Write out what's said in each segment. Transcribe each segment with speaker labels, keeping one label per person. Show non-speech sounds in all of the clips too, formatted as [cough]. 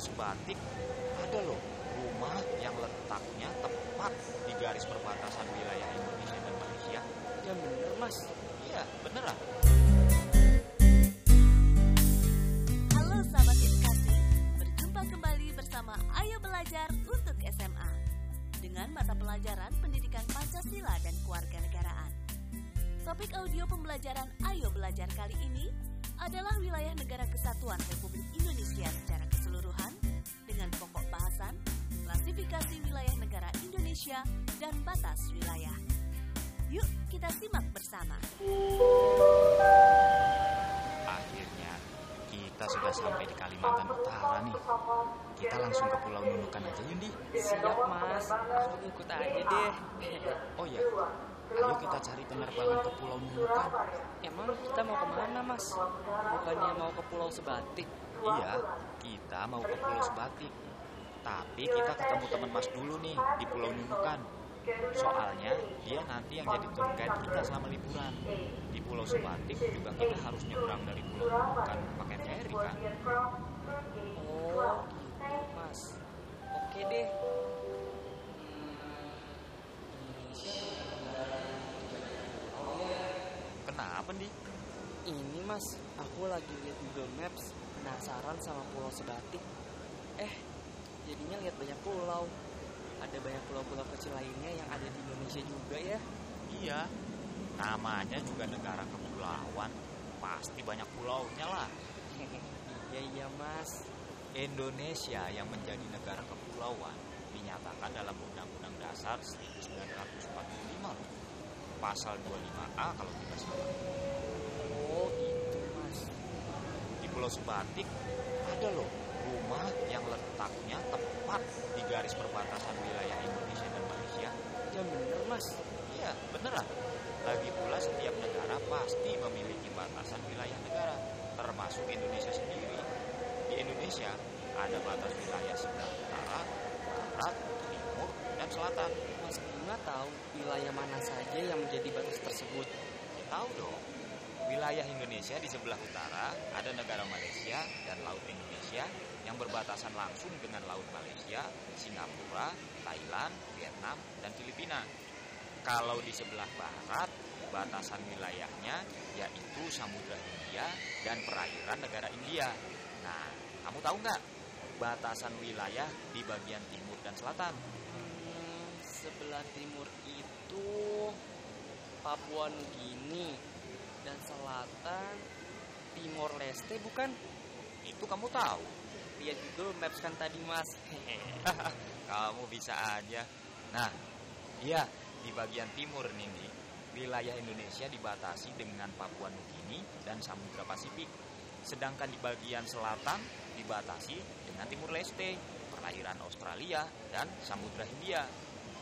Speaker 1: Di Pulau Sebatik ada loh rumah yang letaknya tepat di garis perbatasan wilayah Indonesia dan Malaysia.
Speaker 2: Ya bener mas.
Speaker 1: Iya, beneran.
Speaker 3: Halo sahabat edukasi, berjumpa kembali bersama Ayo Belajar untuk SMA dengan mata pelajaran pendidikan Pancasila dan Kewarganegaraan. Topik audio pembelajaran Ayo Belajar kali ini adalah wilayah negara kesatuan Republik Indonesia klasifikasi wilayah negara Indonesia dan batas wilayah. Yuk kita simak bersama.
Speaker 1: Akhirnya kita sudah sampai di Kalimantan Utara nih. Kita langsung ke Pulau Nunukan aja Yundi.
Speaker 2: Siap mas, aku ikut aja deh.
Speaker 1: Oh iya, ayo kita cari penerbangan ke Pulau Nunukan.
Speaker 2: Emang kita mau ke mana mas? Bukannya mau ke Pulau Sebatik?
Speaker 1: Iya, kita mau ke Pulau Sebatik. Tapi kita ketemu teman Mas dulu nih di Pulau Nunukan. Soalnya dia nanti yang jadi tour guide kita selama liburan. Di Pulau Sebatik juga kita harus nyebrang dari Pulau Nunukan pakai ferry kan.
Speaker 2: Oh gitu mas. Oke deh.
Speaker 1: Kenapa nih?
Speaker 2: Ini mas, aku lagi lihat Google Maps, penasaran sama Pulau Sebatik. Eh, jadinya lihat banyak pulau. Ada banyak pulau-pulau kecil lainnya yang ada di Indonesia juga ya.
Speaker 1: Iya, namanya juga negara kepulauan. Pasti banyak pulaunya lah. [laughs]
Speaker 2: Iya iya mas.
Speaker 1: Indonesia yang menjadi negara kepulauan dinyatakan dalam Undang-Undang Dasar 1945 loh. Pasal 25A kalau tidak salah.
Speaker 2: Oh gitu mas.
Speaker 1: Di Pulau Sebatik ada loh rumah yang letaknya tepat di garis perbatasan wilayah Indonesia dan Malaysia.
Speaker 2: Ya bener mas.
Speaker 1: Iya, beneran. Lagi pula setiap negara pasti memiliki batasan wilayah negara, termasuk Indonesia sendiri. Di Indonesia ada batas wilayah sebelah utara, barat, timur, dan selatan.
Speaker 2: Mas Bima tahu wilayah mana saja yang menjadi batas tersebut?
Speaker 1: Ya, tahu dong. Wilayah Indonesia di sebelah utara ada negara Malaysia dan Laut Indonesia yang berbatasan langsung dengan Laut Malaysia, Singapura, Thailand, Vietnam, dan Filipina. Kalau di sebelah barat, batasan wilayahnya yaitu Samudra Hindia dan perairan negara India. Nah, kamu tahu nggak batasan wilayah di bagian timur dan selatan?
Speaker 2: Hmm, sebelah timur itu Papua Nugini dan selatan Timor Leste bukan?
Speaker 1: Itu kamu tahu.
Speaker 2: Lihat Google Maps kan tadi mas. [laughs]
Speaker 1: Kamu bisa aja. Nah, iya di bagian timur nih, wilayah Indonesia dibatasi dengan Papua Nugini dan Samudra Pasifik. Sedangkan di bagian selatan dibatasi dengan Timur Leste, perairan Australia dan Samudra Hindia.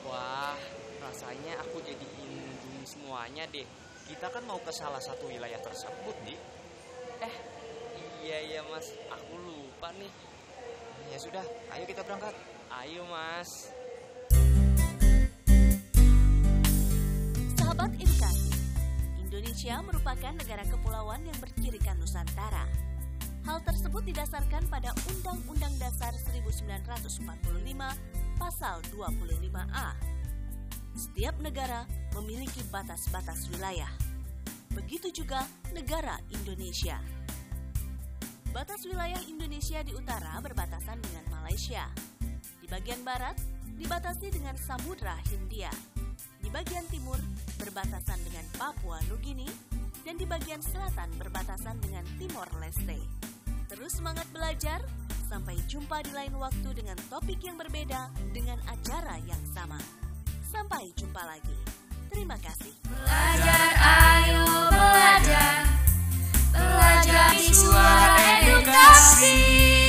Speaker 2: Wah, rasanya aku jadi ingin semuanya deh.
Speaker 1: Kita kan mau ke salah satu wilayah tersebut, nih.
Speaker 2: Eh, iya iya mas, aku lupa nih.
Speaker 1: Ya sudah, ayo kita berangkat.
Speaker 2: Ayo mas.
Speaker 3: Sahabat edukasi, Indonesia merupakan negara kepulauan yang bercirikan Nusantara. Hal tersebut didasarkan pada Undang-Undang Dasar 1945 Pasal 25A. Setiap negara memiliki batas-batas wilayah. Begitu juga negara Indonesia. Batas wilayah Indonesia di utara berbatasan dengan Malaysia. Di bagian barat dibatasi dengan Samudra Hindia. Di bagian timur berbatasan dengan Papua Nugini dan di bagian selatan berbatasan dengan Timor Leste. Terus semangat belajar, sampai jumpa di lain waktu dengan topik yang berbeda dengan acara yang sama. Sampai jumpa lagi. Terima kasih.
Speaker 4: Belajar, ayo belajar. Belajar di suara edukasi.